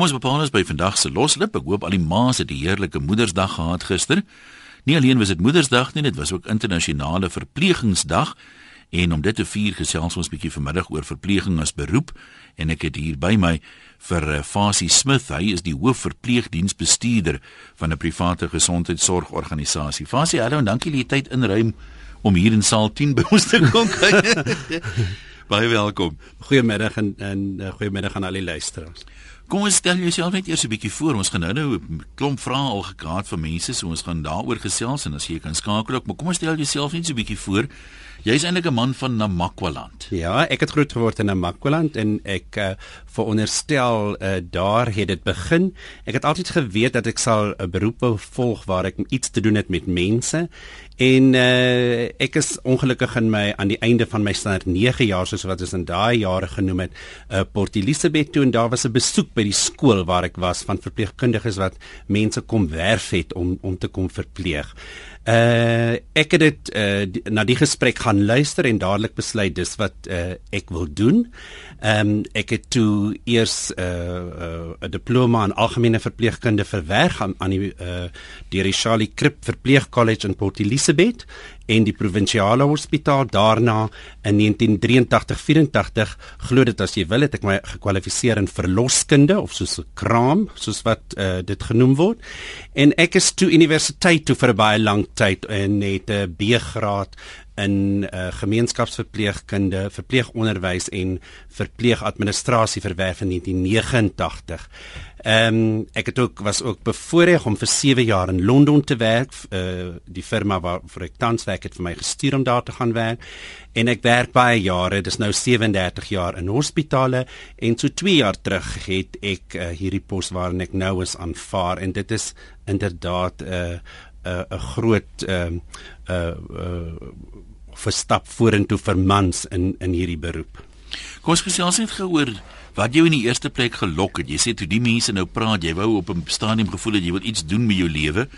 Kom ons bepaal ons by vandag se loslip. Ek hoop al die ma's het 'n heerlike Moedersdag gehad gister. Nie alleen was dit Moedersdag nie, dit was ook internasionale verplegingsdag. En om dit te vier gesels ons 'n bietjie vanmiddag oor verpleging as beroep en ek het hier by my vir uh, Fasie Smith. Hy is die hoofverpleegdiensbestuurder van 'n private gesondheidsorgorganisasie. Fasie, hallo en dankie dat jy tyd inruim om hier in saal 10 by ons te kom kyk. Baie welkom. Goeiemiddag en en uh, goeiemiddag aan al die luisteraars. Kom ons stel jouself net eers 'n bietjie voor. Ons gaan nou nou 'n klomp vrae al gekaart vir mense, so ons gaan daaroor gesels en as jy kan skakel ook, maar kom ons stel jouself net so 'n bietjie voor. Jy's eintlik 'n man van Namakwaland. Ja, ek het groot geword in Namakwaland en ek uh, veronderstel uh, daar het dit begin. Ek het altyd geweet dat ek sal 'n beroep wou volg waar ek iets te doen het met mense. En uh, ek is ongelukkig in my aan die einde van my standaard 9 jaar soos wat ons in daai jare genoem het, uh, Port Elizabeth toe en daar was 'n besoek by die skool waar ek was van verpleegkundiges wat mense kom werf het om om te kom verpleeg. Uh ek het dit uh na die gesprek gaan luister en dadelik besluit dis wat uh ek wil doen. Ehm um, ek het toe eers uh, 'n uh, diploma in algemene verpleegkunde verwerf aan aan die uh deur die Charlie Krip Verpleegkollege in Port Elizabeth en die provinsiale hospitaal daarna in 1983-84 glo dit as jy wil het ek my gekwalifiseer in verloskunde of soos 'n kraam soos wat uh, dit genoem word. En ek is toe universiteit toe vir 'n baie lang tyd en het 'n B-graad in uh, gemeenskapsverpleegkunde, verpleegonderwys en verpleegadministrasie verwerf in 1989. Ehm um, ek het ook was ook bevoorreg om vir 7 jaar in Londen te werk. Uh, die firma waar vir ek tans werk het vir my gestuur om daar te gaan werk. En ek werk baie jare, dis nou 37 jaar in hospitale en so 2 jaar terug het ek uh, hierdie pos waarin ek nou is aanvaar en dit is inderdaad 'n uh, 'n uh, groot ehm uh, uh, uh, verstap vorentoe vir mans in in hierdie beroep. Kom ons gesels net geoor wat jou in die eerste plek gelok het. Jy sê toe die mense nou praat, jy wou op 'n stadium gevoel het jy wil iets doen met jou lewe.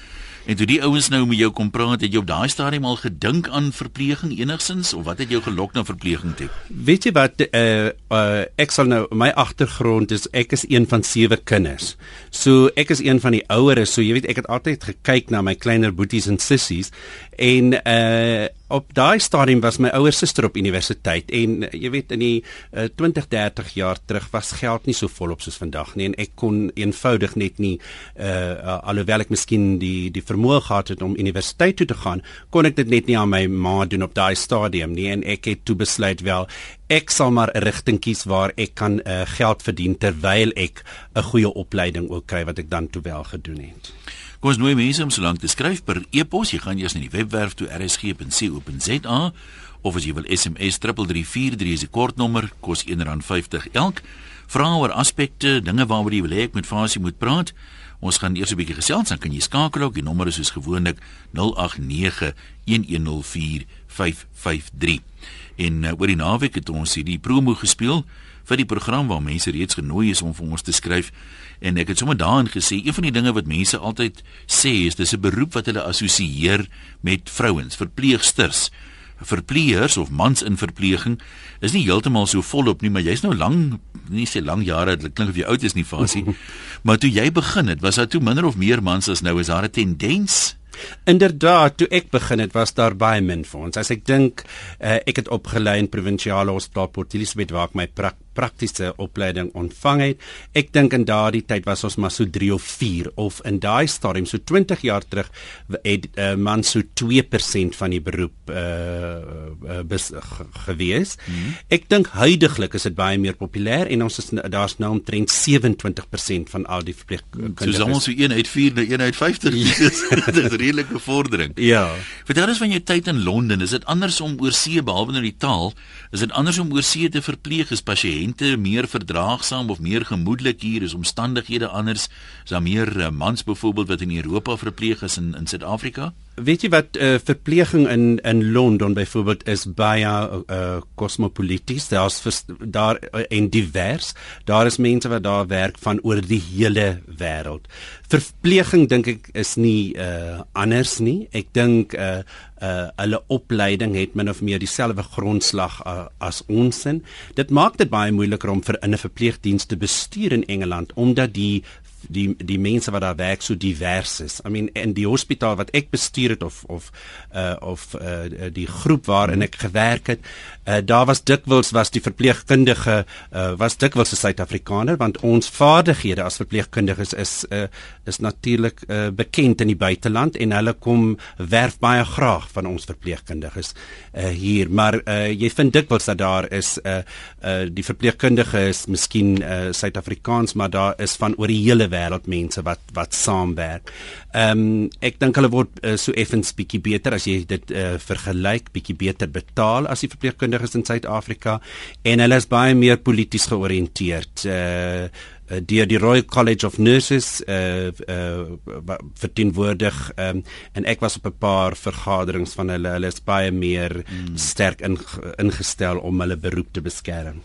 En toe die ouens nou met jou kom praat, het jy op daai stadium al gedink aan verpleging enigsins of wat het jou gelok na verpleging toe? Weet jy wat uh, uh ek sal nou my agtergrond is ek is een van sewe kinders. So ek is een van die oueres, so jy weet ek het altyd gekyk na my kleiner boeties en sissies en uh op daai stadium was my ouer suster op universiteit en jy weet in die uh, 20 30 jaar terug was geld nie so volop soos vandag nie en ek kon eenvoudig net nie uh, alhoewel ek miskien die die vermoë gehad het om universiteit toe te gaan kon ek dit net nie aan my ma doen op daai stadium nie en ek het toe besluit wel ek sal maar 'n rigting kies waar ek kan uh, geld verdien terwyl ek 'n goeie opleiding ook kry wat ek dan toe wel gedoen het Kom ons nooi mense om so lank te skryf per e-pos. Jy gaan eers na die webwerf toe rsg.co.za of as jy wil SMS 3343 is die kortnommer kos R1.50 elk. Vra oor aspekte, dinge waaroor jy wil hê ek met Fasie moet praat. Ons gaan eers 'n bietjie gesels, dan kan jy skakel ook. Die nommer is soos gewoonlik 0891104553. En uh, oor die naweek het ons hierdie promo gespeel vir die program waar mense reeds genooi is om vir ons te skryf en ek het sommer daarin gesê een van die dinge wat mense altyd sê is dis 'n beroep wat hulle assosieer met vrouens, verpleegsters. Verpleegers of mans in verpleging is nie heeltemal so volop nie, maar jy's nou lank, nie sê lang jare, dit klink of jy oud is nie, Fasie. maar toe jy begin het, was daar toe minder of meer mans as nou is daar 'n tendens? Inderdaad, toe ek begin het, was daar baie min vir ons. As ek dink, uh, ek het opgelei in provinsiale hospitaal Port Elizabeth waar ek my prak praktiese opleiding ontvang het. Ek dink in daardie tyd was ons maar so 3 of 4 of in daai stadium so 20 jaar terug het uh, man so 2% van die beroep uh, uh gewees. Mm -hmm. Ek dink huidigelik is dit baie meer populêr en ons is daar's nou omtrent 27% van al die verpleegkundiges. So soms so 1 uit 4 na 1 uit 50. dit is 'n redelike vordering. Ja. Vertel ons van jou tyd in Londen. Is dit anders om oor see behalwe nou die taal? Is dit anders om oor see te verpleeg as pasiënt? pasiënte meer verdraagsaam of meer gemoedelik hier is omstandighede anders is daar meer uh, mans byvoorbeeld wat in Europa verpleeg is in in Suid-Afrika weet jy wat uh, verpleging in in Londen byvoorbeeld is baie uh, cosmopolities daar's daar uh, en divers. Daar is mense wat daar werk van oor die hele wêreld. Verpleging dink ek is nie uh, anders nie. Ek dink uh, uh, hulle opleiding het min of meer dieselfde grondslag uh, as ons in. Dit maak dit baie moeiliker om vir 'n verpleegdiens te bestuur in Engeland omdat die die die mense wat daar werk so divers is. I mean in die hospitaal wat ek bestuur het of of uh of uh die groep waarin ek gewerk het, uh daar was dikwels was die verpleegkundige uh was dikwels 'n Suid-Afrikaner want ons vaardighede as verpleegkundiges is uh is natuurlik uh bekend in die buiteland en hulle kom werf baie graag van ons verpleegkundiges uh hier, maar uh jy vind dikwels dat daar is uh uh die verpleegkundige is miskien uh Suid-Afrikaans, maar daar is van oor die hele wêreld mense wat wat saamwerk. Ehm um, ek dink hulle word uh, so effens bietjie beter as jy dit uh, vergelyk, bietjie beter betaal as die verpleegkundiges in Suid-Afrika en hulle is baie meer polities georiënteerd. Uh deur die Royal College of Nurses uh uh verteenwoordig um, en ek was op 'n paar vergaderings van hulle hulle is baie meer mm. sterk in, ingestel om hulle beroep te beskerm.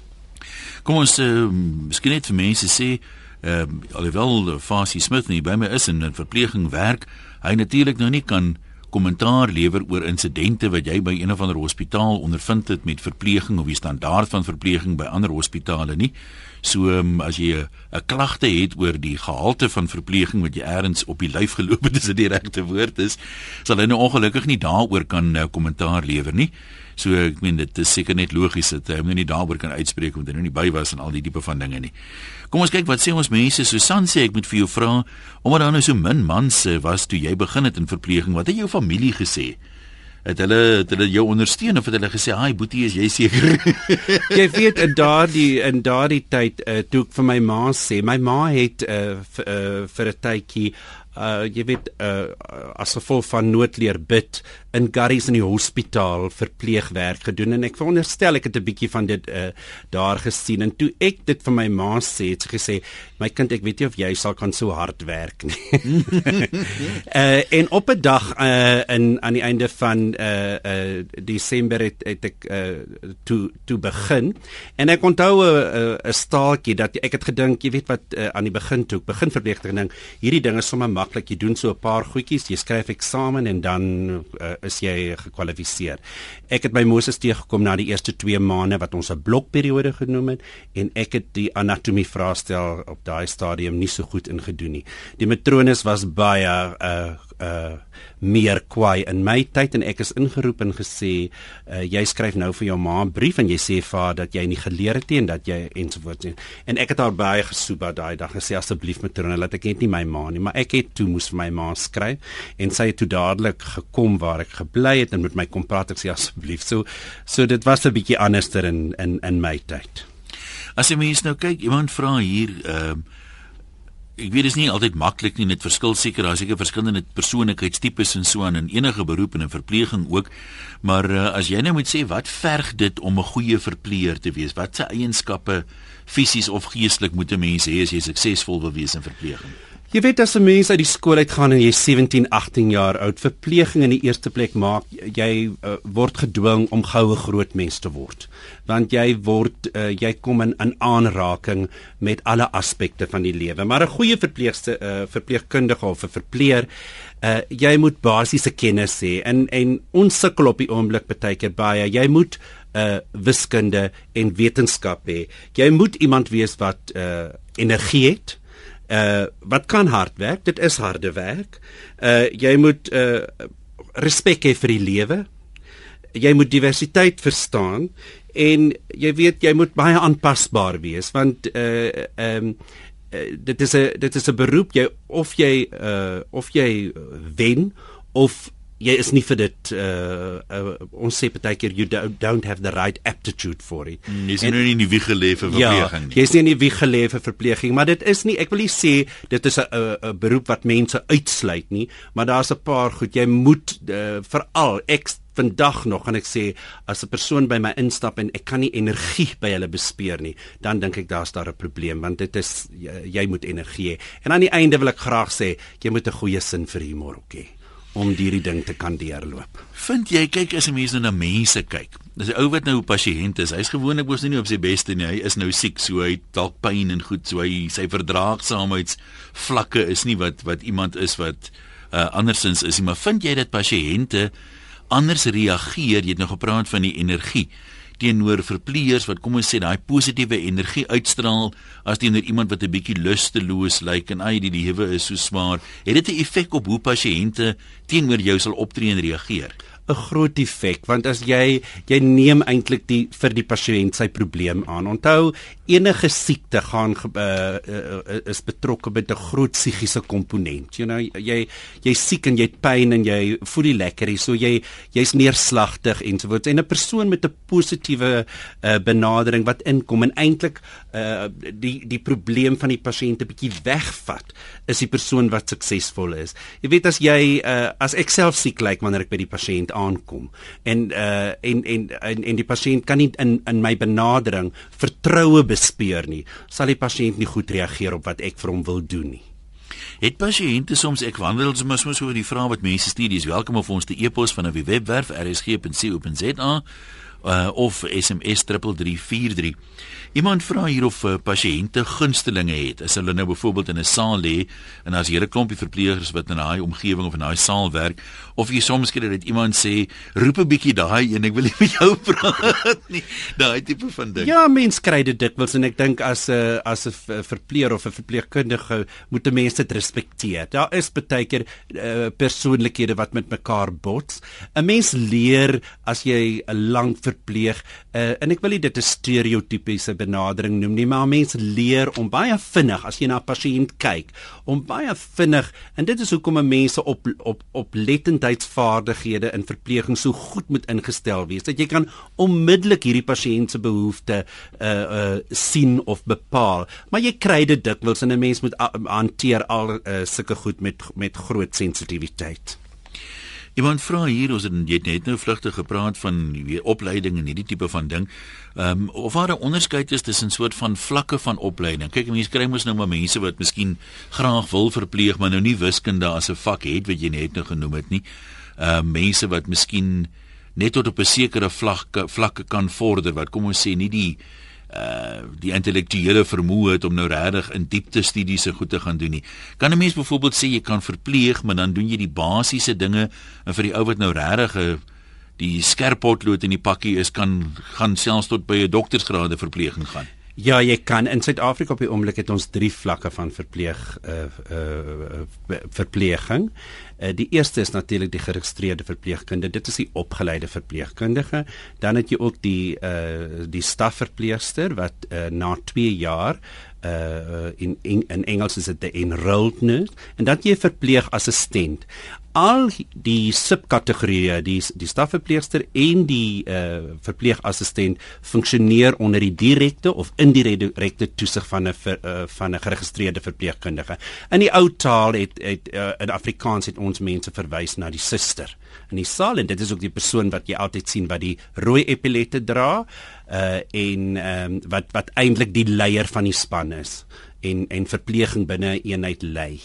Kom ons uh, miskien net vir mense sê uh, alhoewel Fasie Smith nie by my is en in verpleging werk, hy natuurlik nou nie kan kommentaar lewer oor insidente wat jy by een of ander hospitaal ondervind het met verpleging of die standaard van verpleging by ander hospitale nie. So um, as jy 'n klagte het oor die gehalte van verpleging wat jy eers op die lyf geloop het, dis dit regte woord is, sal hy nou ongelukkig nie daaroor kan uh, kommentaar lewer nie. So ek meen dit is seker net logies dat hy nie daaroor kan uitspreek omdat hy nou nie by was en al die tipe van dinge nie. Kom ons kyk wat sê ons mense. Susan sê ek moet vir jou vra omdat daar nou so min manse was toe jy begin het in verpleging. Wat het jou familie gesê? Het hulle het hulle jou ondersteun of het hulle gesê, "Haai boetie, is jy seker?" jy weet in daardie in daardie tyd uh, toe ek vir my ma sê, my ma het uh, uh, vir 'n tydjie uh jy weet uh as gevolg van noodleer bid in Garries in die hospitaal verpleegwerk gedoen en ek veronderstel ek het 'n bietjie van dit uh daar gesien en toe ek dit vir my ma sê het sy gesê my kind ek weet nie of jy sal kan so hard werk nie. uh en op 'n dag uh in aan die einde van uh uh Desember het, het ek uh toe toe begin en ek onthou 'n 'n staaltjie dat ek het gedink jy weet wat uh, aan die begin toe ek begin verpleegter ding hierdie dinge sommer maklik jy doen so 'n paar goedjies jy skryf eksamen en dan uh, is jy gekwalifiseer. Ek het by Moses teëgekom na die eerste 2 maande wat ons 'n blokperiode genoem het en ek het die anatomie vraestel op daai stadium nie so goed ingedoen nie. Die matrones was baie uh uh meer kwaai. In my tyd en ek is ingeroep en gesê uh, jy skryf nou vir jou ma 'n brief en jy sê vir dat jy nie geleer het nie en dat jy ensovoorts en, en ek het haar baie gesoeba daai dag gesê asseblief matrone laat ek net nie my ma nie. Maar ek het toe moes vir my ma skryf en sy het toe dadelik gekom waar ek gebly het en met my kom praat. Ek sê asseblief. So so dit was 'n bietjie anderster in in in my tyd. As jy mens nou kyk iemand vra hier ehm uh, ek weet dit is nie altyd maklik nie net verskil seker daar seker verskillende persoonlikheidstipes en so aan in enige beroep en in verpleging ook maar uh, as jy nou moet sê wat verg dit om 'n goeie verpleger te wees? Watse eienskappe fisies of geestelik moet 'n mens hê as jy suksesvol wil wees in verpleging Jy weet as 'n mens uit die skool uitgaan en jy 17, 18 jaar oud, verpleging in die eerste plek maak, jy uh, word gedwing om goue groot mens te word. Want jy word uh, jy kom in, in aanraking met alle aspekte van die lewe. Maar 'n goeie verpleegste uh, verpleegkundige of 'n verpleer, uh, jy moet basiese kennis hê. En en ons sukkel op die oomblik baie keer baie. Jy moet uh, wiskunde en wetenskap hê. Jy moet iemand wees wat uh, energie het uh wat kan hard werk? Dit is harde werk. Uh jy moet uh respek hê vir die lewe. Jy moet diversiteit verstaan en jy weet jy moet baie aanpasbaar wees want uh ehm um, uh, dit is 'n dit is 'n beroep jy of jy uh of jy wen of jy is nie vir dit uh, uh ons sê baie keer you don't, don't have the right aptitude for it. Mm, jy is nou nie in die wieg gelê vir ja, verpleging ja, nie. Jy is nie in die wieg gelê vir verpleging, maar dit is nie ek wil nie sê dit is 'n 'n beroep wat mense uitsluit nie, maar daar's 'n paar goed jy moet uh, veral ek vandag nog gaan ek sê as 'n persoon by my instap en ek kan nie energie by hulle bespeer nie, dan dink ek daar's daar 'n probleem want dit is jy, jy moet energie hê. En aan die einde wil ek graag sê jy moet 'n goeie sin vir humor ook hê om hierdie ding te kan deurloop. Vind jy kyk as 'n mens nou na mense kyk. Dis 'n ou wat nou 'n pasiënt is. Hy's gewoonlik mos nie op sy beste nie. Hy is nou siek, so hy dalk pyn en goed, so hy sy verdraagsaamheids vlakke is nie wat wat iemand is wat uh, andersins is nie. Maar vind jy dat pasiënte anders reageer? Jy het nou gepraat van die energie teenoor verpleegers wat kom ons sê daai positiewe energie uitstraal as teenoor iemand wat 'n bietjie lusteloos lyk en ai die lewe is so swaar. Het dit 'n effek op hoe pasiënte teenoor jou sal optree en reageer 'n groot effek want as jy jy neem eintlik die vir die pasiënt sy probleem aan. Onthou enige siekte gaan uh, uh, is betrokke met 'n groot psigiese komponent. You know jy jy siek en jy het pyn en jy voel nie lekker nie. So jy jy's neerslagtig en so voort. En 'n persoon met 'n positiewe uh, benadering wat inkom en eintlik uh, die die probleem van die pasiënt 'n bietjie wegvat, is die persoon wat suksesvol is. Jy weet as jy uh, as ek self siek lyk wanneer ek by die pasiënt aankom. En uh en en en, en die pasiënt kan nie in in my benadering vertroue bespeur nie. Sal die pasiënt nie goed reageer op wat ek vir hom wil doen nie. Het pasiënte soms ek wandel soms mos oor die vrae wat mense stuur dis welkom of ons die e-pos van 'n webwerf rsg.co.za uh, of SMS 3343 Iemand vra hier of uh, pasiënte gunstelinge het. As hulle nou byvoorbeeld in 'n saal lê en as hier 'n klompie verpleegers wat in daai omgewing of in daai saal werk, of jy soms kry dat iemand sê, "Roep 'n bietjie daai en ek wil nie met jou praat nie." Daai tipe van ding. Ja, mense kry dit dikwels en ek dink as 'n uh, as 'n verpleeger of 'n verpleegkundige moet mense dit respekteer. Daar is baie keer uh, persoonlikhede wat met mekaar bots. 'n Mens leer as jy 'n lang verpleeg uh, en ek wil nie dit 'n stereotypiese benadering noem nie, maar mense leer om baie vinnig as jy na 'n pasiënt kyk, om baie vinnig en dit is hoekom mense op op op letendheidsvaardighede in verpleging so goed moet ingestel wees dat jy kan onmiddellik hierdie pasiënt se behoeftes uh uh sien of bepaal. Maar jy kry dit dikwels en 'n mens moet hanteer al uh, sulke goed met met groot sensitiwiteit. Iemand vra hier ons het net nou vlugtig gepraat van weer opleiding en hierdie tipe van ding. Ehm um, of waar 'n onderskeid is tussen 'n soort van vlakke van opleiding. Kyk, mense kry mos nou maar mense wat miskien graag wil verpleeg, maar nou nie wiskunde as 'n vak het wat jy net nou genoem het nie. Ehm uh, mense wat miskien net tot op 'n sekere vlakke vlakke kan vorder wat kom ons sê nie die uh die intellektuele vermoë het om nou regtig in diepte studies se goed te gaan doen nie. Kan 'n mens byvoorbeeld sê jy kan verpleeg, maar dan doen jy die basiese dinge en vir die ou wat nou regtig 'n uh, die skerp potlood in die pakkie is kan gaan selfs tot by 'n doktersgraad verpleging gaan. Ja, jy kan in Suid-Afrika op die oomblik het ons 3 vlakke van verpleeg uh uh verpleging. Uh, die eerste is natuurlik die geregistreerde verpleegkundige. Dit is die opgeleide verpleegkundige. Dan het jy ook die uh die stafverpleegster wat uh, na 2 jaar uh in in, in Engels is dit 'n enrolled nurse en dan jy verpleegassistent al die subkategorieë die die stafverpleegster en die uh, verpleegassistent funksioneer onder die direkte of indirekte toesig van 'n uh, van 'n geregistreerde verpleegkundige. In die ou taal het, het uh, in Afrikaans het ons mense verwys na die suster. In die saal en dit is ook die persoon wat jy altyd sien wat die rooi epilette dra uh, en um, wat wat eintlik die leier van die span is en en verpleging binne 'n eenheid lei.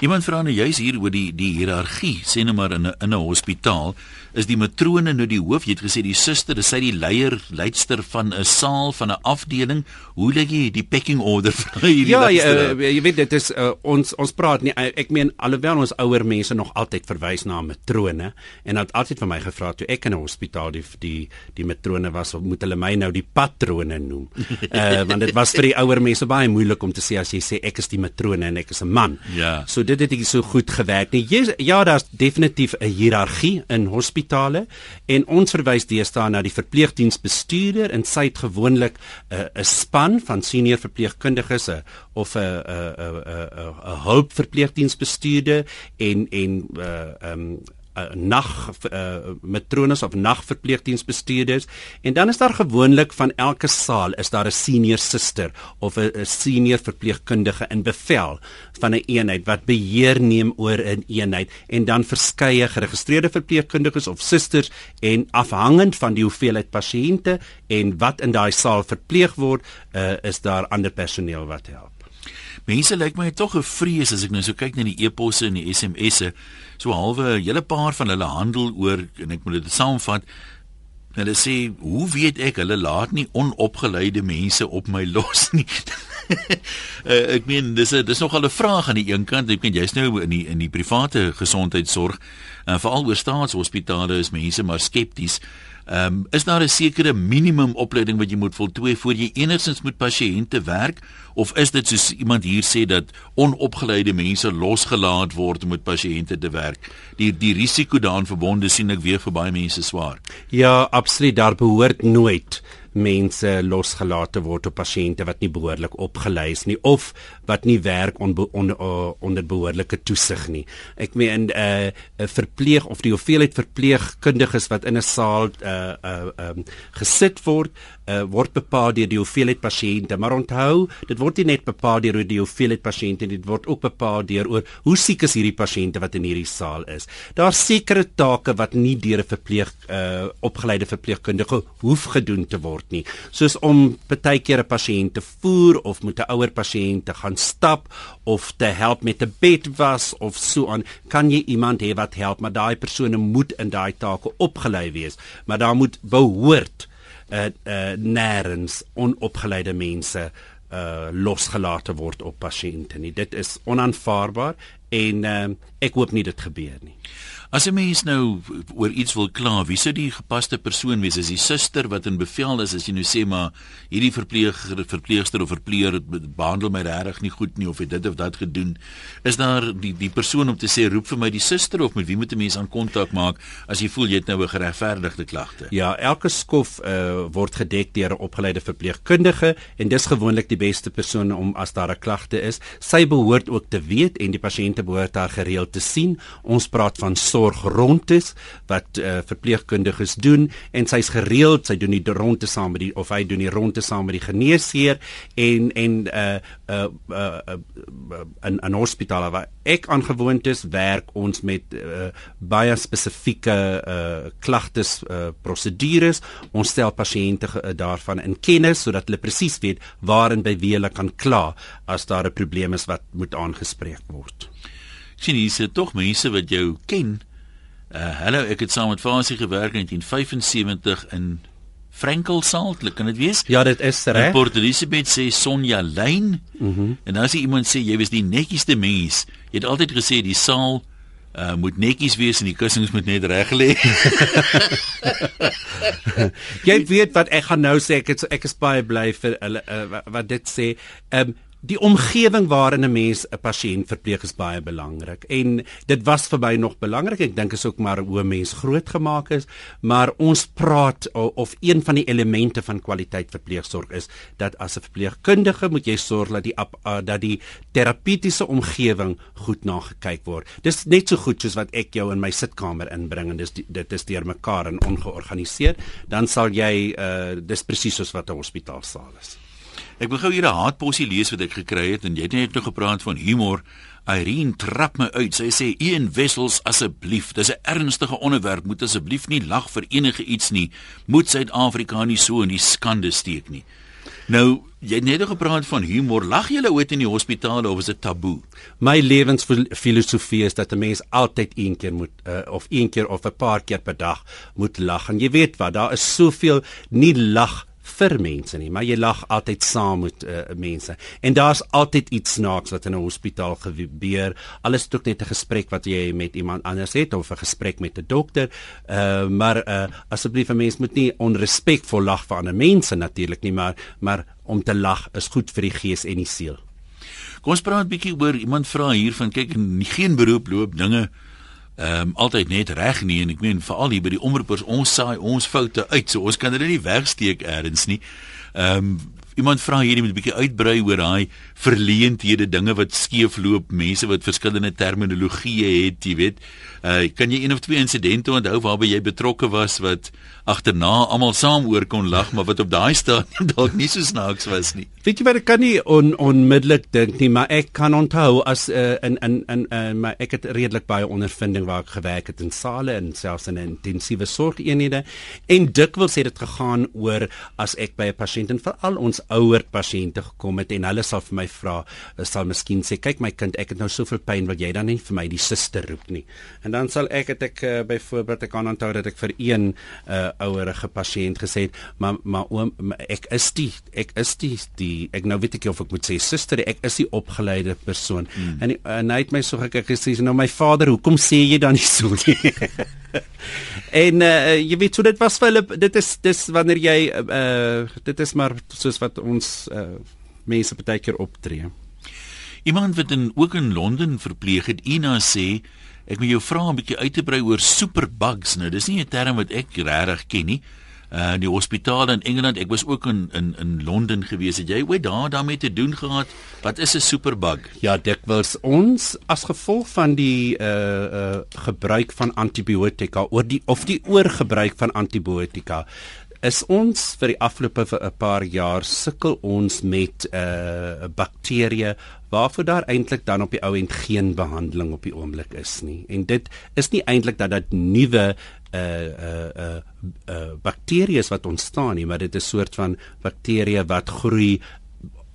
Iemand vra nou juis hier oor die die hiërargie, sê nou maar in 'n in 'n hospitaal, is die matrone nou die hoof? Jy het gesê die suster, is sy die leier, leidster van 'n saal van 'n afdeling? Hoe lê jy die pecking order vir hierdie Ja, jy, uh, jy weet dit is uh, ons ons praat nie ek meen alhoewel ons ouer mense nog altyd verwys na matrone en dat altyd vir my gevra toe ek in 'n hospitaal die die die matrone was, moet hulle my nou die patrone noem. Uh want dit was vir die ouer mense baie moeilik om te sê as jy sê ek is die matrone en ek is 'n man. Ja. So dit het nie so goed gewerk nie. Jy, ja, daar's definitief 'n hiërargie in hospitale en ons verwys deesdae na die verpleegdiensbestuurder en sy het gewoonlik 'n uh, 'n span van senior verpleegkundiges uh, of 'n 'n 'n 'n 'n hulpverpleegdiensbestuurder en en uh, um uh, nag uh, matrones of nagverpleegdiensbestuurders en dan is daar gewoonlik van elke saal is daar 'n senior suster of 'n senior verpleegkundige in bevel van 'n een eenheid wat beheer neem oor 'n een eenheid. En dan verskeie geregistreerde verpleegkundiges of susters en afhangend van die hoeveelheid pasiënte en wat in daai saal verpleeg word uh, is daar ander personeel wat help Mense lyk my tog 'n vrees as ek nou so kyk na die e-posse en die SMS'e. So halwe 'n hele paar van hulle handel oor en ek moet dit saamvat. Hulle sê, "Hoe weet ek hulle laat nie onopgeleide mense op my los nie?" uh, ek meen dis 'n dis nogal 'n vraag aan die een kant. Ek meen jy's nou in die in die private gesondheidsorg en uh, veral oor staatshospitale is mense maar skepties. Ehm um, is daar 'n sekere minimum opleiding wat jy moet voltooi voor jy enigsins met pasiënte werk of is dit soos iemand hier sê dat onopgeleide mense losgelaat word om met pasiënte te werk? Die die risiko daaraan verbonde sien ek weer vir baie mense swaar. Ja, absoluut, daar behoort nooit mense losgelaat word op pasiënte wat nie behoorlik opgelei is nie of wat nie werk on, on, on, onder behoorlike toesig nie. Ek meen 'n uh, 'n verpleeg of die hoeveelheid verpleegkundiges wat in 'n saal uh uh um, gesit word uh, word bepaal deur die hoeveelheid pasiënte, maar onthou, dit word nie net bepaal deur die hoeveelheid pasiënte, dit word ook bepaal deur oor hoe siek is hierdie pasiënte wat in hierdie saal is. Daar's sekere take wat nie deur 'n verpleeg uh, opgeleide verpleegkundige hoef gedoen te word nie, soos om baie keer 'n pasiënt te voer of met 'n ouer pasiënt te gaan stap of te help met 'n bedwas of so aan. Kan jy iemand hê wat help, maar daai persone moet in daai take opgelei wees, maar daar moet behoort uh, uh nêrens onopgeleide mense uh losgelaat word op pasiënte nie. Dit is onaanvaarbaar en uh, ek hoop nie dit gebeur nie. As 'n mens nou oor iets wil kla, wie sou die gepaste persoon wees? Is die suster wat in bevel is as jy nou sê maar hierdie verpleeger, verpleegster of verpleeër behandel my regtig nie goed nie of het dit of dat gedoen? Is daar die die persoon om te sê roep vir my die suster of met wie moet 'n mens aan kontak maak as jy voel jy het nou 'n geregverdigde klagte? Ja, elke skof uh, word gedek deur 'n opgeleide verpleegkundige en dis gewoonlik die beste persoon om as daar 'n klagte is. Sy behoort ook te weet en die pasiënte behoort haar gereeld te sien. Ons praat van sorg rond is wat uh, verpleegkundiges doen en sy's gereeld sy doen die ronde saam met die of hy doen die ronde saam met die geneesheer en en uh uh, uh, uh in 'n hospitaal waar ek aangewoond is werk ons met uh, baie spesifieke uh klagtes uh prosedures ons stel pasiënte uh, daarvan in kennis sodat hulle presies weet waarin by wie hulle kan kla as daar 'n probleem is wat moet aangespreek word sien hier sit tog mense wat jou ken. Uh hallo, ek het saam met Fasie gewerk in 1975 in Frankelsaal, kan dit wees? Ja, dit is reg. Port Elizabeth sê Sonja Lyn. Mhm. Mm en as jy iemand sê jy was die netjiesste mens, jy het altyd gesê die saal uh moet netjies wees en die kussings moet net reg lê. jy weet wat ek gaan nou sê, ek het, ek is baie bly vir hulle uh, wat dit sê. Ehm um, die omgewing waarin 'n mens 'n pasiënt verpleeg is baie belangrik en dit was vir my nog belangrik ek dink is ook maar hoe 'n mens grootgemaak is. Maar ons praat of een van die elemente van kwaliteit verpleegsorg is dat as 'n verpleegkundige moet jy sorg dat die dat die terapeutiese omgewing goed na gekyk word. Dis net so goed soos wat ek jou in my sitkamer inbring en dis dit is deurmekaar en ongeorganiseer. Dan sal jy uh, dis presies soos wat 'n hospitaalsaal is Ek wil gou hier 'n haatpossie lees wat ek gekry het en jy het net nog gepraat van humor. Irene trap my uit. Sy sê: "Een wessels asseblief. Dis 'n ernstige onderwerp. Moet asseblief nie lag vir enige iets nie. Moet Suid-Afrika nie so in die skande steek nie." Nou, jy het net gepraat van humor. Lag jy ooit in die hospitale of is dit taboe? My lewensfilosofie is dat 'n mens altyd een keer moet uh, of een keer of 'n paar keer per dag moet lag. En jy weet wat, daar is soveel nie lag vir mense nie, maar jy lag altyd saam met uh, mense. En daar's altyd iets snaaks wat in 'n hospitaal gebeur. Alles is ook net 'n gesprek wat jy met iemand anders het of 'n gesprek met 'n dokter. Uh maar uh asseblief 'n mens moet nie onrespekvol lag vir ander mense natuurlik nie, maar maar om te lag is goed vir die gees en die siel. Kom ons praat 'n bietjie oor iemand vra hier van kyk geen beroep loop dinge ehm um, altyd net reg nie en ek meen veral hier by die omroepers ons saai ons foute uit so ons kan dit nie wegsteek eers nie. Ehm um, iemand vra hierdie met 'n bietjie uitbrei oor daai verleenthede dinge wat skeefloop, mense wat verskillende terminologieë het, jy weet. Uh kan jy een of twee insidente onthou waarby jy betrokke was wat agterna almal saam oor kon lag, maar wat op daai stadium dalk nie so snaaks was nie. Weet jy wat ek kan nie on, onmiddellik dink nie, maar ek kan onthou as uh, in in in uh, maar ek het redelik baie ondervinding waar ek gewerk het in sale en selfs in intensiewe sorgeenhede en dikwels het dit gegaan oor as ek by 'n pasiënt en veral ons ouer pasiënte gekom het en hulle sal vir my vra, sal miskien sê, kyk my kind, ek het nou soveel pyn, wil jy dan nie vir my die suster roep nie? En dan sal ek het ek uh, byvoorbeeld ek kan onthou dat ek vir een uh, ouerige pasiënt gesê het, maar maar oom, ek is die ek is die die ek nou weet ek of ek moet sê suster, ek is die opgeleide persoon. Hmm. En, en hy het my so gekyk gesê, nou my vader, hoekom sê jy dan nie so nie? en uh, jy weet so dit was vir hulle dit is dis wanneer jy uh, dit is maar soos wat ons uh, mense baie keer optree. Iemand wat in ook in Londen verpleeg het, Ina sê ek wil jou vra 'n bietjie uit te brei oor superbugs. Nou dis nie 'n term wat ek regtig ken nie uh die hospitaal in Engeland. Ek was ook in in in Londen gewees. Het jy ooit daar daarmee te doen gehad? Wat is 'n superbug? Ja, dit was ons as gevolg van die uh uh gebruik van antibiotika oor die of die oorgebruik van antibiotika is ons vir die afgelope 'n paar jaar sukkel ons met uh bakterieë waarvoor daar eintlik dan op die ou end geen behandeling op die oomblik is nie. En dit is nie eintlik dat dit nuwe uh uh uh, uh bakterieë wat ontstaan nie, maar dit is 'n soort van bakterieë wat groei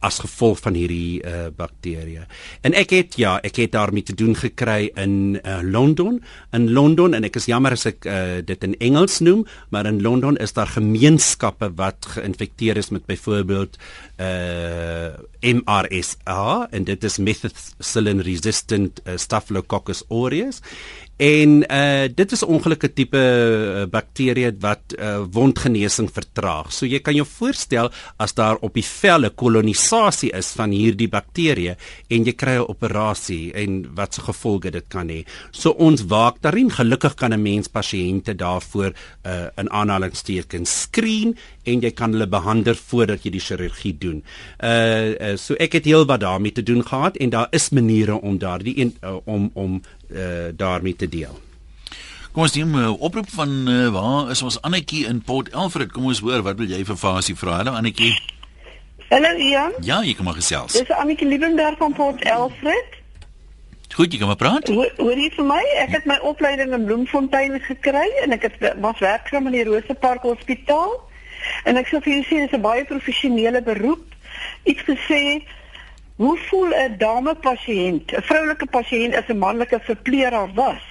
as gevolg van hierdie uh bakterieë. En ek het ja, ek het daarmee te doen gekry in uh, Londen, in Londen en ek is jammer as ek uh, dit in Engels noem, maar in Londen is daar gemeenskappe wat geïnfekteer is met byvoorbeeld uh MRSA en dit is methicillin resistant uh, Staphylococcus aureus En uh dit is 'n ongelukkige tipe uh, bakterie wat uh, wondgenesing vertraag. So jy kan jou voorstel as daar op die vel 'n kolonisasie is van hierdie bakterie en jy kry 'n operasie en wat se gevolge dit kan hê. So ons waak daarin. Gelukkig kan 'n mens pasiënte daarvoor uh in aanhalingstekens screen en jy kan hulle behandel voordat jy die chirurgie doen. Uh, uh so ek het heel wat daarmee te doen gehad en daar is maniere om daardie uh, om om uh, daarmee te deel. Kom ons neem 'n uh, oproep van uh, waar is ons Annetjie in Port Elfred? Kom ons hoor wat wil jy vir Fasie vra? Hallo Annetjie. Hallo Ian. Ja, jy kom maar gesels. Dis Annetjie Liebenberg van Port Elfred. Goed, jy kan maar praat. Hoor jy vir my? Ek het my opleiding in Bloemfontein gekry en ek het was werksaam in die Rosepark Hospitaal. En ek sou vir julle sê dis 'n baie professionele beroep. Iets gesê Hoe voel 'n dame pasiënt, 'n vroulike pasiënt as 'n manlike verpleger was?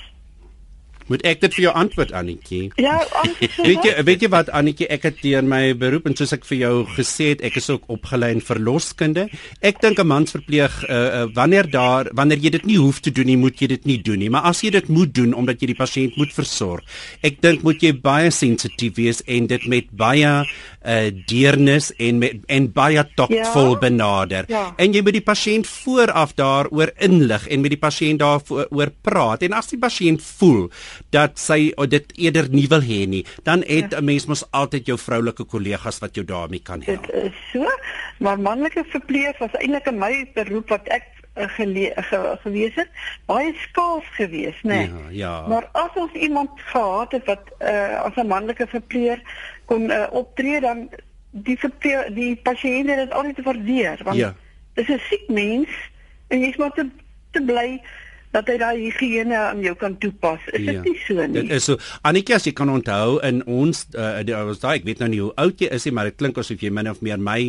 Moet ek dit vir jou antwoord Annetjie? Ja, weet jy weet jy wat Annetjie, ek het deur my beroep en soos ek vir jou gesê het, ek is ook opgelei in verloskunde. Ek dink 'n mansverpleeg uh, uh, wanneer daar wanneer jy dit nie hoef te doen nie, moet jy dit nie doen nie, maar as jy dit moet doen omdat jy die pasiënt moet versorg. Ek dink moet jy baie sensitief wees en dit met baie uh, deernis en met en baie taktvol ja? benader. Ja. En jy moet die pasiënt vooraf daaroor inlig en met die pasiënt daaroor praat en as die pasiënt voel dat sy dit eerder nie wil hê nie, dan het 'n ja. mens mos altyd jou vroulike kollegas wat jou daarmee kan help. Dit is so, maar manlike verpleeg was eintlik 'n my beroep wat ek gele, ge, gewees het baie skaars gewees nê nee. ja, ja maar as ons iemand gehad het wat uh, as 'n manlike verpleeg kon uh, optree dan die verpleeg, die pasiënte het dit altyd waardeer want ja. dis 'n siek mens en jy's maar te te bly dat hy daai higiëne aan jou kan toepas. Is dit ja, nie so nie? Dit is so. Anetjie, as jy kan onthou in ons uh, die, was daai ek weet nou nie hoe oud jy is nie, maar dit klink asof jy min of meer my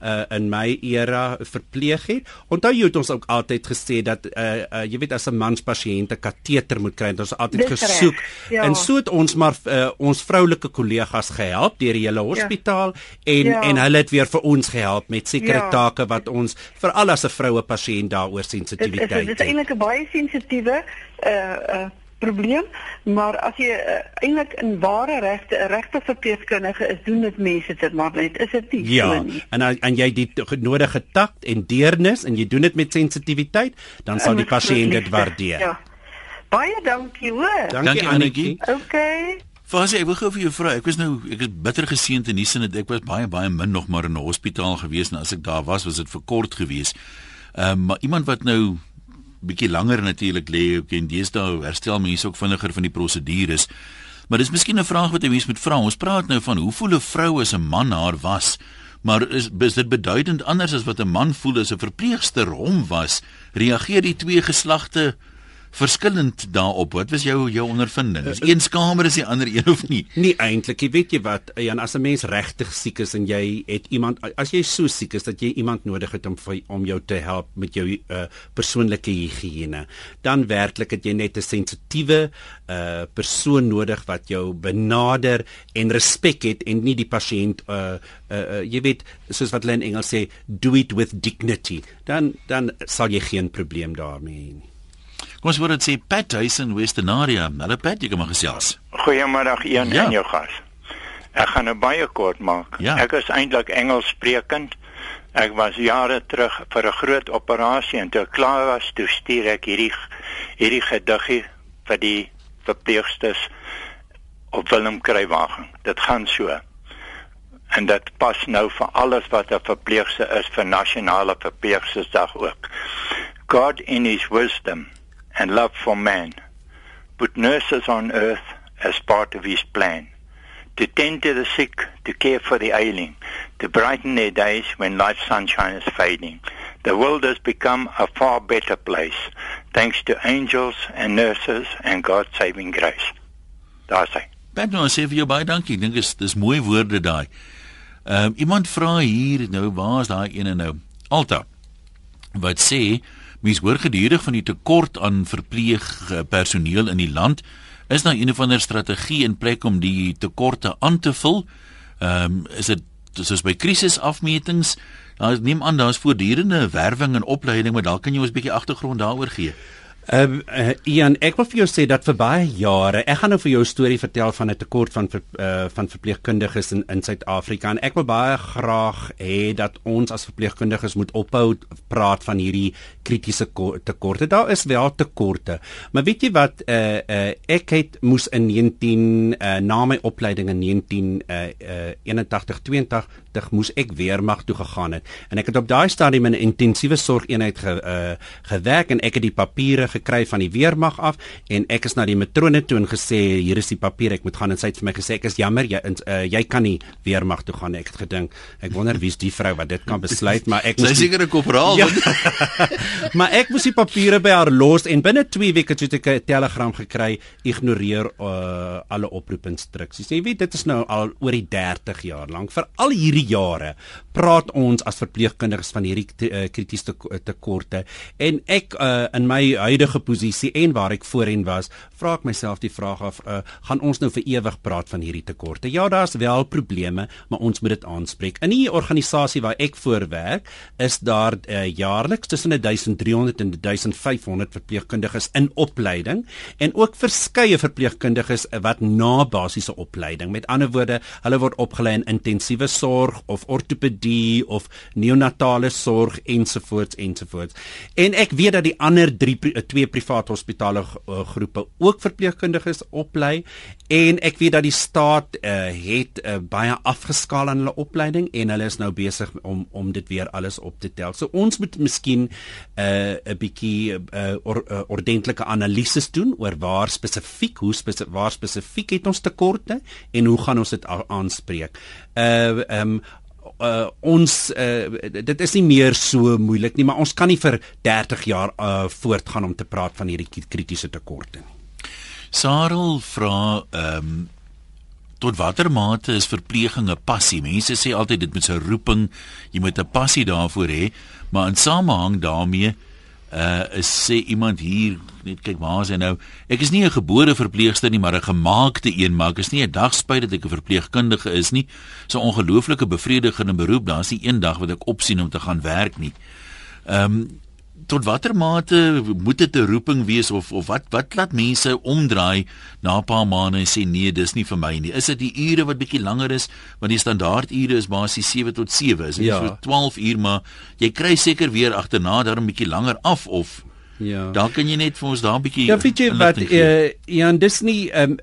uh, in my era verpleeg het. Onthou jy het ons ook altyd gesê dat uh, uh, jy weet as 'n manspasiënt 'n kateter moet kry, ons altyd Dis gesoek. Ja. En so het ons maar uh, ons vroulike kollegas gehelp deur die hele ja. hospitaal ja. en ja. en hulle het weer vir ons gehelp met sekere ja. take wat ons veral as 'n vroue pasiënt daaroor sensitiwiteit het. Dit is eintlik 'n baie sensitiewe uh uh probleem, maar as jy uh, eintlik in ware regte 'n regte verpleegkundige is, doen dit mense dit maar net. Is dit nie ja, so nie? Ja. En en jy die nodige takt en deernis en jy doen dit met sensitiwiteit, dan sal die pasiënt dit waardeer. Ja. Baie dankie hoor. Dankie Annetjie. Okay. Fasie, ek wil gou vir jou vra. Ek was nou ek is bitter geseënd in die sin dat ek was baie baie min nog maar in 'n hospitaal gewees en as ek daar was, was dit vir kort gewees. Ehm um, maar iemand wat nou bietjie langer natuurlik lê ook en deesdae herstel mense ook vinniger van die prosedures. Maar dis miskien 'n vraag wat 'n mens moet vra. Ons praat nou van hoe voel 'n vrou as 'n man haar was? Maar is, is dit beduidend anders as wat 'n man voel as 'n verpleegster hom was? Reageer die twee geslagte verskillend daarop. Wat was jou jou ondervinding? Is een kamer is die ander een of nie? Nie eintlik. Jy weet jy wat, Jan, as 'n mens regtig siek is en jy het iemand as jy so siek is dat jy iemand nodig het om om jou te help met jou uh, persoonlike higiëne, dan werklik het jy net 'n sensitiewe uh, persoon nodig wat jou benader en respek het en nie die pasiënt uh, uh, uh, jy weet soos wat hulle in Engels sê do it with dignity dan dan sal jy geen probleem daarmee hê nie Kom ons word dit sê Pat Tyson Westernaria. Hallo Pat, jy kom maar gesels. Goeiemôre een ja. en jou gas. Ek gaan nou baie kort maak. Ja. Ek is eintlik Engels sprekend. Ek was jare terug vir 'n groot operasie en toe klaar was, toe stuur ek hierdie hierdie gediggie vir die verpleegsters op Willem Kruiwagen. Dit gaan so. En dit pas nou vir alles wat 'n verpleegster is vir nasionale verpleegstersdag ook. God in his wisdom and love for man, put nurses on earth as part of his plan to tend to the sick, to care for the ailing, to brighten their days when life's sunshine is fading. The world has become a far better place thanks to angels and nurses and God's saving grace. Daar sê. Ben nou sê vir jou baie dankie. Dink dis dis mooi woorde daai. Ehm um, iemand vra hier nou waar is daai ene nou? Alta. Wat sê Mens hoor gedurig van die tekort aan verpleegpersoneel in die land. Is daar een of ander strategie in plek om die tekorte aan te vul? Ehm um, is dit soos by krisisafmetings? Daar neem aan daar's voortdurende werwing en opleiding, maar dalk kan jy ons 'n bietjie agtergrond daaroor gee. Uh, uh, Ian, ek wil vir jou sê dat vir baie jare, ek gaan nou vir jou 'n storie vertel van 'n tekort van ver, uh, van verpleegkundiges in in Suid-Afrika en ek wil baie graag hê dat ons as verpleegkundiges moet ophou praat van hierdie kritiese tekorte. Daar is wel tekorte. Maar weet jy wat, uh, uh, ek het moes in 19 uh, na my opleiding in 19 uh, uh, 81 82 moes ek weermag toe gegaan het en ek het op daai stadium in 'n intensiewe sorgeenheid ge, uh, gewerk en ek het die papiere gekry van die weermag af en ek is na die matrone toe en gesê hier is die papier ek moet gaan. En sy het vir my gesê ek is jammer jy uh, jy kan nie weermag toe gaan ek het gedink ek wonder wie's die vrou wat dit kan besluit maar ek sy seker 'n korporaal ja, maar ek moes die papiere by haar los en binne 2 weke het ek 'n telegram gekry ignoreer uh, alle oproepinstruksies. Jy weet dit is nou al oor die 30 jaar lank. Vir al hierdie jare praat ons as verpleegkundiges van hierdie uh, kritiese tekorte en ek uh, in my huidige huidige posisie en waar ek voorheen was, vra ek myself die vraag af, uh, gaan ons nou vir ewig praat van hierdie tekorte? Ja, daar's wel probleme, maar ons moet dit aanspreek. In die organisasie waar ek voorwerk, is daar uh, jaarliks tussen 1300 en 1500 verpleegkundiges in opleiding en ook verskeie verpleegkundiges wat na basiese opleiding. Met ander woorde, hulle word opgelei in intensiewe sorg of ortopedie of neonatale sorg ensovoorts ensovoorts. En ek weet dat die ander 3 twee privaat hospitale uh, groepe ook verpleegkundiges oplei en ek weet dat die staat uh, het uh, baie afgeskaal aan hulle opleiding en hulle is nou besig om om dit weer alles op te tel. So ons moet miskien 'n uh, bietjie uh, or, uh, ordentlike analises doen oor waar spesifiek hoe spesifiek waar spesifiek het ons tekorte en hoe gaan ons dit aanspreek. Uh ehm um, uh, ons uh, dit is nie meer so moeilik nie, maar ons kan nie vir 30 jaar uh, voortgaan om te praat van hierdie kritiese tekorte nie. Sarel vra ehm um, tot watter mate is verpleging 'n passie? Mense sê altyd dit moet 'n roeping, jy moet 'n passie daarvoor hê, maar in samehang daarmee uh is sê iemand hier net kyk waar is hy nou. Ek is nie 'n gebore verpleegster nie maar 'n gemaakte een maar ek is nie 'n dag spyt dat ek 'n verpleegkundige is nie. So ongelooflike bevredigende beroep daar's nie een dag wat ek opsien om te gaan werk nie. Ehm um, tot watter mate moet dit 'n roeping wees of of wat wat laat mense omdraai na 'n paar maande en sê nee, dis nie vir my nie. Is dit die ure wat bietjie langer is, want die standaard ure is basies 7 tot 7, is ja. so 12 uur, maar jy kry seker weer agterna daarom bietjie langer af of Ja. Dan kan jy net vir ons daar 'n bietjie Ja, weet jy wat uh, ja, dis nie um,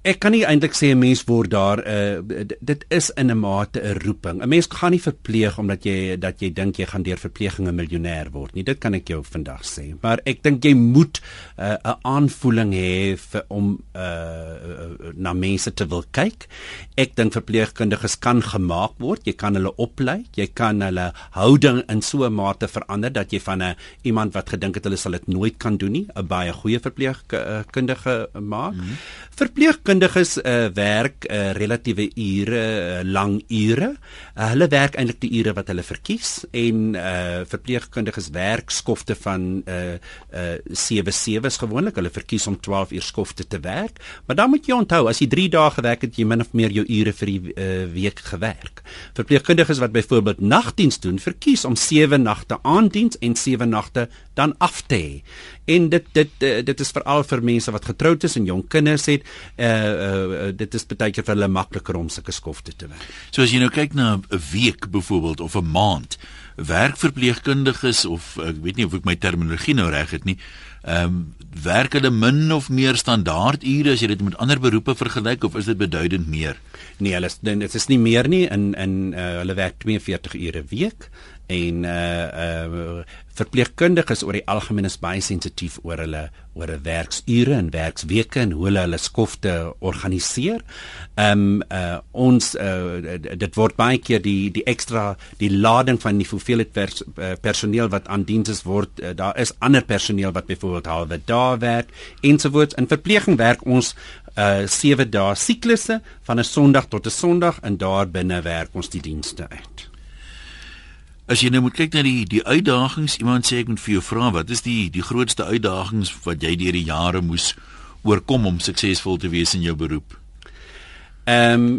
ek kan nie eintlik sê 'n mens word daar uh, dit is in 'n mate 'n roeping. 'n Mens gaan nie verpleeg omdat jy dat jy dink jy gaan deur verpleging 'n miljonair word nie. Dit kan ek jou vandag sê. Maar ek dink jy moet uh, 'n uh, aanvoeling hê om uh, na mense te wil kyk. Ek dink verpleegkundiges kan gemaak word. Jy kan hulle oplei. Jy kan hulle houding in so 'n mate verander dat jy van 'n iemand wat gedink het hulle sal dit nooit kan doen nie, 'n baie goeie verpleegkundige maak. Mm -hmm. Verpleeg verpleegkundiges uh, werk uh, relatiewe ure, uh, lang ure. Uh, hulle werk eintlik die ure wat hulle verkies en uh, verpleegkundiges werk skofte van uh uh 7 7's gewoonlik. Hulle verkies om 12 uur skofte te werk. Maar dan moet jy onthou as jy 3 dae gewerk het, jy min of meer jou ure vir die uh, week gewerk. Verpleegkundiges wat byvoorbeeld nagdiens doen, verkies om 7 nagte aanddiens en 7 nagte dan af te hê. En dit dit dit is veral vir mense wat getroud is en jong kinders het. Uh uh, dit is baie keer vir hulle makliker om sulke skofte te werk. So as jy nou kyk na 'n week byvoorbeeld of 'n maand, werkverpleegkundiges of ek weet nie of ek my terminologie nou reg het nie. Ehm um, werk hulle min of meer standaard ure as jy dit met ander beroepe vergelyk of is dit beduidend meer? Nee, hulle dit is nie meer nie in in uh, hulle werk 42 ure 'n week en uh uh verpleegkundiges oor die algemeen is baie sensitief oor hulle oor 'n werksure en werksweke en hoe hulle hulle skofte organiseer. Um, uh ons uh dit word baie keer die die ekstra die lading van die hoeveelheid pers, uh, personeel wat aan diens is word uh, daar is ander personeel wat byvoorbeeld halwe dae werk ensovoorts in verpleging werk ons uh 7 dae siklusse van 'n Sondag tot 'n Sondag en daar binne werk ons die dienste uit. As jy nou moet kyk na die die uitdagings, iemand sê ek moet vir jou vra wat is die die grootste uitdagings wat jy deur die jare moes oorkom om suksesvol te wees in jou beroep? Ehm um,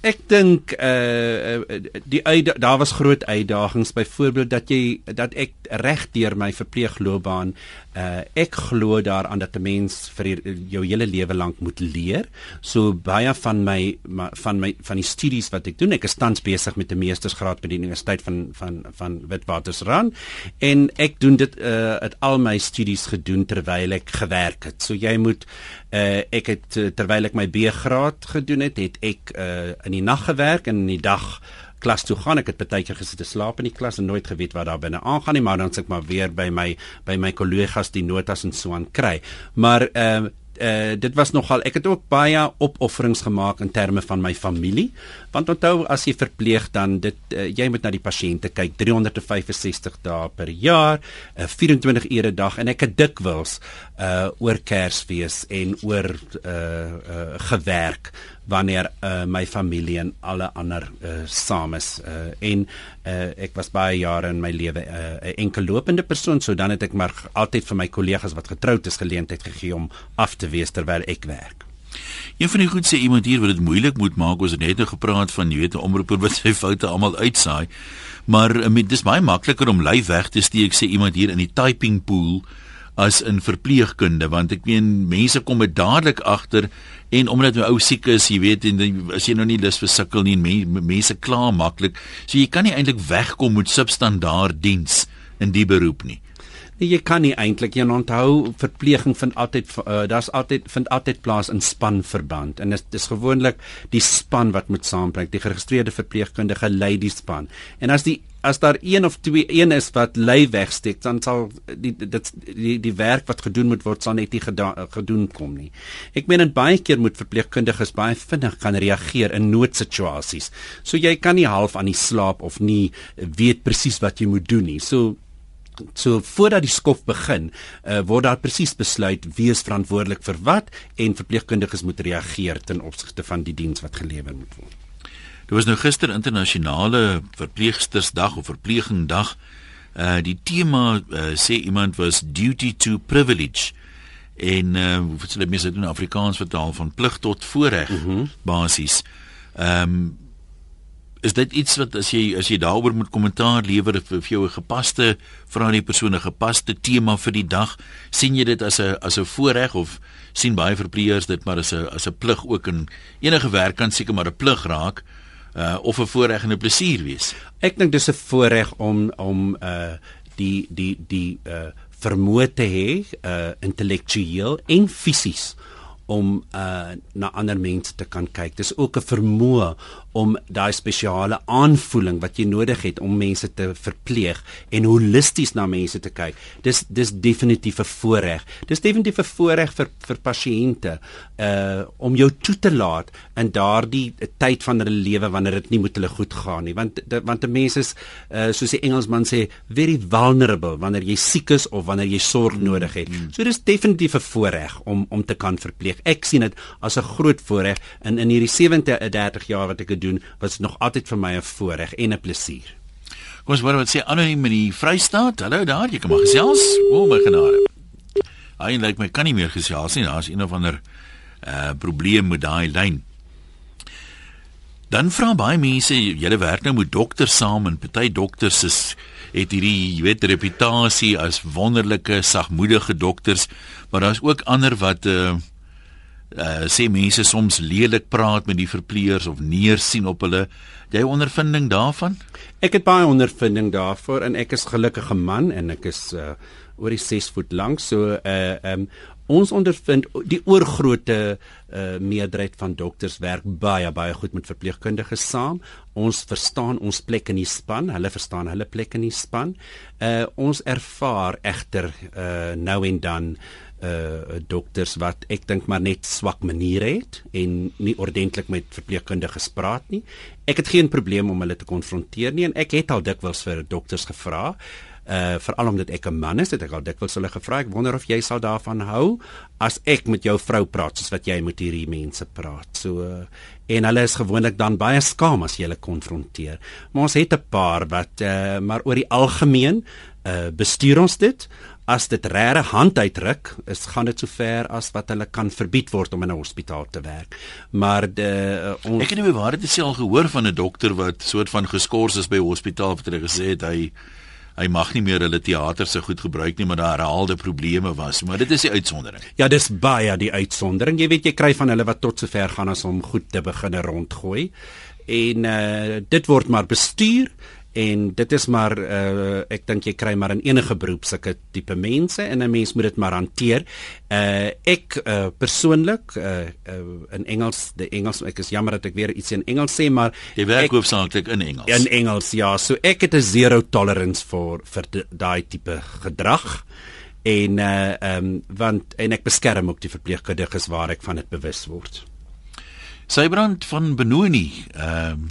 ek dink uh die daar was groot uitdagings byvoorbeeld dat jy dat ek reg deur my verpleegloopbaan uh ek glo daaraan dat 'n mens vir jou hele lewe lank moet leer. So baie van my van my van die studies wat ek doen, ek is tans besig met 'n meestersgraad by die Universiteit van van van Witwatersrand en ek doen dit uh het al my studies gedoen terwyl ek gewerk het. So jy moet uh ek het terwyl ek my B-graad gedoen het, het ek uh in die nag gewerk en in die dag klas toe gaan. Ek het baie keer gesit te slaap in die klas en nooit geweet wat daar binne aangaan nie, maar dan sit ek maar weer by my by my kollegas die notas en so aan kry. Maar ehm uh, uh, dit was nogal ek het ook baie opofferings gemaak in terme van my familie want onthou as jy verpleeg dan dit uh, jy moet na die pasiënte kyk 365 dae per jaar uh, 24 ure 'n dag en ek het dikwels uh, oor Kersfees en oor uh, uh, gewerk wanneer uh, my familie en alle ander uh, saam is uh, en uh, ek was baie jare in my lewe 'n uh, enkel lopende persoon so dan het ek maar altyd vir my kollegas wat getroud is geleentheid gegee om af te wees terwyl ek werk. Een van die goed sê iemand hier wat dit moeilik moet maak het net nou gepraat van jy weet 'n omroeper wat sy foute almal uitsaai. Maar uh, dis baie makliker om lyf weg te steek sê iemand hier in die typing pool as in verpleegkunde want ek meen mense kom dit dadelik agter en omdat my ou siek is, jy weet en as jy nou nie lus vir sukkel nie, mense kla maklik. So jy kan nie eintlik wegkom met substandaard diens in die beroep nie. Nee, jy kan nie eintlik jy onthou verpleging vind altyd uh, daar's altyd vind altyd plaas in spanverband en dit is, is gewoonlik die span wat moet saamwerk die geregistreerde verpleegkundige lei die span en as die as daar een of twee een is wat lei wegsteek dan sal die dit die die werk wat gedoen moet word sal net nie gedoen kom nie. Ek meen dit baie keer moet verpleegkundiges baie vinnig kan reageer in noodsituasies. So jy kan nie half aan die slaap of nie weet presies wat jy moet doen nie. So So voordat die skof begin, uh, word daar presies besluit wie is verantwoordelik vir wat en verpleegkundiges moet reageer ten opsigte van die diens wat gelewer moet word. Dit was nou gister internasionale verpleegstersdag of verplegingdag. Uh die tema uh, sê iemand was duty to privilege en uh wat sê mense in Afrikaans vertaal van plig tot voorreg mm -hmm. basies. Ehm um, is dit iets wat as jy as jy daaroor moet kommentaar lewer vir jou 'n gepaste vra die persoon 'n gepaste tema vir die dag sien jy dit as 'n as 'n voorreg of sien baie verpleegers dit maar as 'n as 'n plig ook in enige werk kan seker maar 'n plig raak uh, of 'n voorreg en 'n plesier wees. Ek dink dis 'n voorreg om om uh die die die uh vermoë te hê uh intellektueel en fisies om uh na ander mense te kan kyk. Dis ook 'n vermoë om daai spesiale aanvoeling wat jy nodig het om mense te verpleeg en holisties na mense te kyk. Dis dis definitief 'n voorreg. Dis definitief 'n voorreg vir vir pasiënte uh om jou toe te laat in daardie tyd van hulle lewe wanneer dit nie met hulle goed gaan nie. Want de, want 'n mens is uh soos die Engelsman sê very vulnerable wanneer jy siek is of wanneer jy sorg nodig het. Mm. So dis definitief 'n voorreg om om te kan verpleeg. Ek sien dit as 'n groot voorreg in in hierdie 37 jaar wat ek doen, was nog altyd vir my 'n voorreg en 'n plesier. Kom ons hoor wat sê anoniem in die Vrystaat. Hallo daar, jy kan maar gesels. O, my genade. Hy lyk my kan nie meer gesels nie. Daar's een of ander uh probleem met daai lyn. Dan vra baie mense, julle werk nou met dokters saam en party dokters is het hierdie, jy weet, reputasie as wonderlike, sagmoedige dokters, maar daar's ook ander wat uh uh sê mense soms lelik praat met die verpleegers of neersien op hulle. Jy ondervinding daarvan? Ek het baie ondervinding daarvoor en ek is gelukkige man en ek is uh oor die 6 voet lank so uh um ons ondervind die oorgrootte uh meerderheid van dokters werk baie baie goed met verpleegkundiges saam. Ons verstaan ons plek in die span, hulle verstaan hulle plek in die span. Uh ons ervaar egter uh nou en dan uh dokters wat ek dink maar net swak maniere het en nie ordentlik met verpleegkundiges praat nie. Ek het geen probleem om hulle te konfronteer nie en ek het al dikwels vir dokters gevra uh veral omdat ek 'n man is, het ek al dikwels hulle gevra. Ek wonder of jy sal daarvan hou as ek met jou vrou praat soos wat jy met hierdie mense praat. So uh, en hulle is gewoonlik dan baie skaam as jy hulle konfronteer. Maar ons het 'n paar wat uh maar oor die algemeen uh bestuur ons dit as dit regte hand uitdruk, is gaan dit sover as wat hulle kan verbied word om in 'n hospitaal te werk. Maar de uh, ons Ek het nie bewaar dit sê al gehoor van 'n dokter wat soort van geskort is by 'n hospitaal wat hulle gesê het hy hy mag nie meer hulle teater se goed gebruik nie, maar daar herhaalde probleme was, maar dit is die uitsondering. Ja, dis baie die uitsondering. Jy weet jy kry van hulle wat tot sover gaan as om goed te begin rondgooi. En uh, dit word maar bestuur en dit is maar uh, ek dink jy kry maar in enige beroep sulke tipe mense en 'n mens moet dit maar hanteer. Uh ek uh, persoonlik uh, uh in Engels, die Engels ek is jammer dat ek weer iets in Engels sê maar jy werk hoofsaaklik in Engels. In Engels ja, so ek het 'n zero tolerance vir vir daai tipe gedrag en uh um want en ek beskerm ook die verpleegkundiges waar ek van dit bewus word. Sybrand van Benoni, ehm um,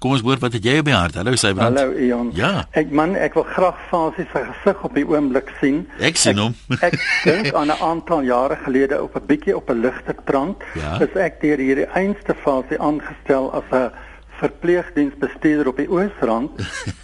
Kom ons hoor wat het jy op die hart? Hallo Sybrand. Hallo Ion. Ja. Ek man, ek wil graag Fasie se gesig op die oomblik sien. Ek sien hom. Ek, ek dink aan 'n aantal jare gelede op 'n bietjie op 'n ligter trant, ja. is ek deur hierdie einste Fasie aangestel as 'n verpleegdiensbestuurder op die Oosrand.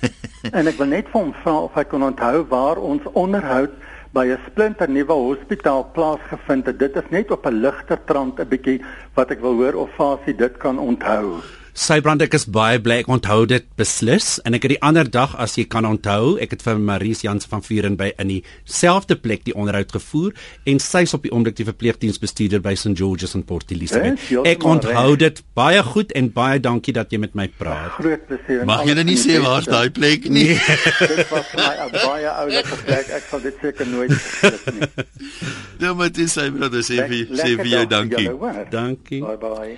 en ek wil net vir hom vra of hy kan onthou waar ons onderhoud by 'n splinter nuwe hospitaal plaasgevind het. Dit is net op 'n ligter trant 'n bietjie wat ek wil hoor of Fasie dit kan onthou. Sybrand ek is baie bly ek onthou dit beslis en ek het die ander dag as jy kan onthou ek het vir Maries Jansen van Vuren by in dieselfde plek die onderhoud gevoer en sy's op die oomblik die verpleegdiensbestuurder by St George's in Port Elizabeth. Ek onthou dit baie goed en baie dankie dat jy met my praat. Groot plesier. Mag jy nie sê waar's daai plek nie? Nee. dit was my baie oulike plek. Ek sal dit seker nooit vergeet nie. Ja, maar dis Sybrand, sê vir sê vir jou dankie. Dankie. Bye bye.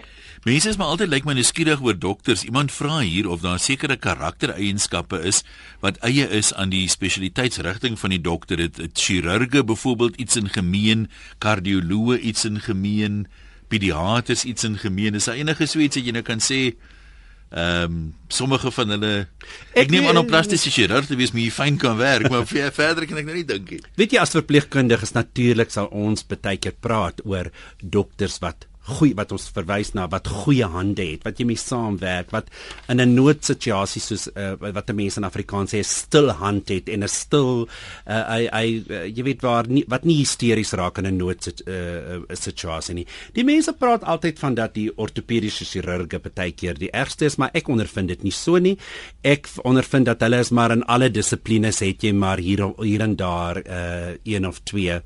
Mense is maar altyd lyk like my nuuskierig oor dokters. Iemand vra hier of daar sekere karaktereienskappe is wat eie is aan die spesialiteitsrigting van die dokter. Dit chirurge byvoorbeeld iets in gemeen, kardioloë iets in gemeen, pediaters iets in gemeen. Is daar enige suits wat jy nou kan sê? Ehm um, sommige van hulle ek, ek neem aan om plastiese chirurg te wees, maar jy fyn kan werk, maar verder kan ek nou nie dink nie. Weet jy as verpleegkundiges natuurlik sal ons baie keer praat oor dokters wat goeie wat ons verwys na wat goeie hande het, wat jy mee saamwerk, wat in 'n noodsituasie soos uh, wat 'n mens in Afrikaans sê stil hand het en 'n stil uh, hy hy uh, jy weet waar nie, wat nie hysteries raak in 'n noodsituasie uh, nie. Die mense praat altyd van dat die ortopediese chirurge baie keer die ergste is, maar ek ondervind dit nie so nie. Ek ondervind dat hulle is maar in alle dissiplines het jy maar hier hier en daar uh, een of twee uh,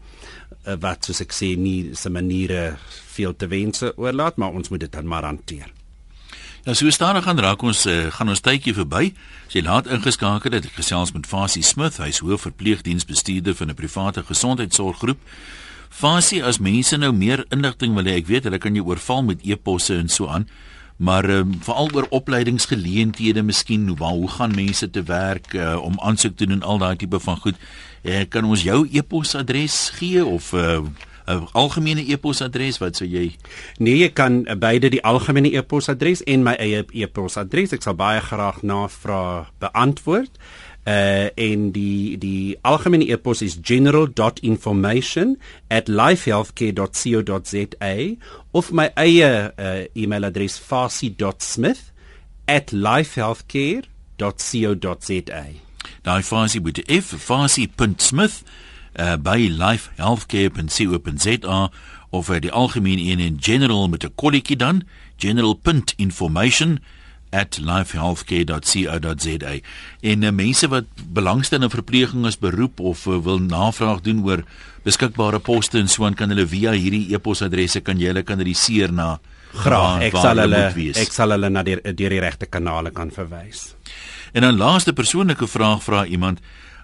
wat soos ek sê nie se maniere veel te wense oorlaat, maar ons moet dit dan maar hanteer. Ja, so stadig gaan raak ons uh, gaan ons tydjie verby. As jy laat ingeskakel het, ek gesels met Fasie Smith, hy is hoofverpleegdiensbestuurder van 'n private gesondheidsorggroep. Fasie as mense nou meer inligting wil hê, ek weet hulle kan jou oorval met e-posse en so aan. Maar um, veral oor opleidingsgeleenthede, miskien hoe hoe gaan mense te werk uh, om aansoek te doen al daai tipe van goed. Uh, kan ons jou e-posadres gee of uh, 'n algemene e-posadres wat sou jy Nee, jy kan beide die algemene e-posadres en my eie e-posadres. Ek sal baie graag navrae beantwoord. Uh en die die algemene e-pos is general.information@lifehealthcare.co.za of my eie uh, e-mailadres fasi.smith@lifehealthcare.co.za. Daai fasi moet f fasi.smith uh, by lifehealthcare.co.za of uh, die algemene een in general met 'n kolletjie dan general.information at lifehealthcare.co.za en uh, mense wat belangstel in verpleging as beroep of uh, wil navraag doen oor beskikbare poste en so aan kan hulle via hierdie e-posadresse kan jy hulle kanaliseer na graag ek sal hulle ek sal hulle na die die, die regte kanale kan verwys. En dan laaste persoonlike vraag vra iemand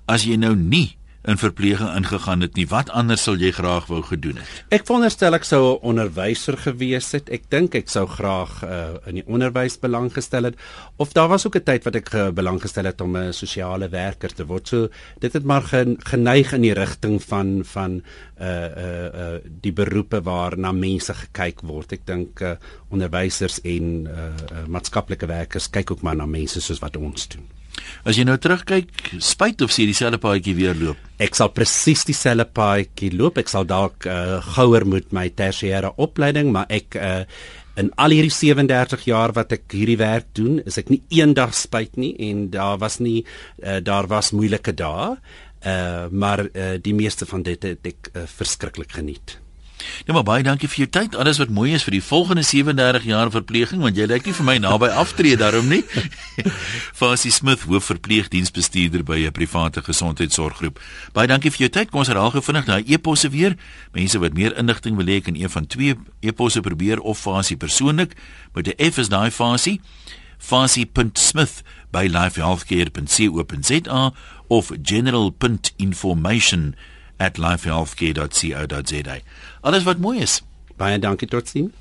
as jy nou nie in verpleging ingegaan het nie, wat anders sal jy graag wou gedoen het? Ek wonderstel ek sou 'n onderwyser gewees het. Ek dink ek sou graag uh, in die onderwys belang gestel het of daar was ook 'n tyd wat ek uh, belang gestel het om 'n sosiale werker te word. So dit het maar geneig in die rigting van van uh uh uh die beroepe waarna mense gekyk word. Ek dink uh, onderwysers en uh, uh maatskaplike werkers kyk ook maar na mense soos wat ons doen. As jy nou terugkyk, spyt of sien dieselfde paadjie weer loop. Ek sal presies dieselfde paadjie loop. Ek sal dalk uh, gouer moet my tersiêre opleiding, maar ek uh, in al hierdie 37 jaar wat ek hierdie werk doen, is ek nie eendag spyt nie en daar was nie uh, daar was moeilike dae. Uh, maar uh, die meeste van dit het ek uh, verskriklik geniet. Ja maar baie dankie vir jou tyd. Alles wat mooi is vir die volgende 37 jaar verpleging want jy lyk nie vir my naby aftree daarom nie. Fasie Smith, hoofverpleegdiensbestuurder by 'n private gesondheidsorggroep. Baie dankie vir jou tyd. Kom ons herhaal gou vinnig daai e-posse weer. Mense wat meer inligting wil hê kan een van twee e-posse probeer of Fasie persoonlik met 'n F is daai Fasie. Fasie.smith by lifehealthcare.co.za of general.information at lifehealthcare.co.za. Alles wat mooi is. Baie dankie tot sien.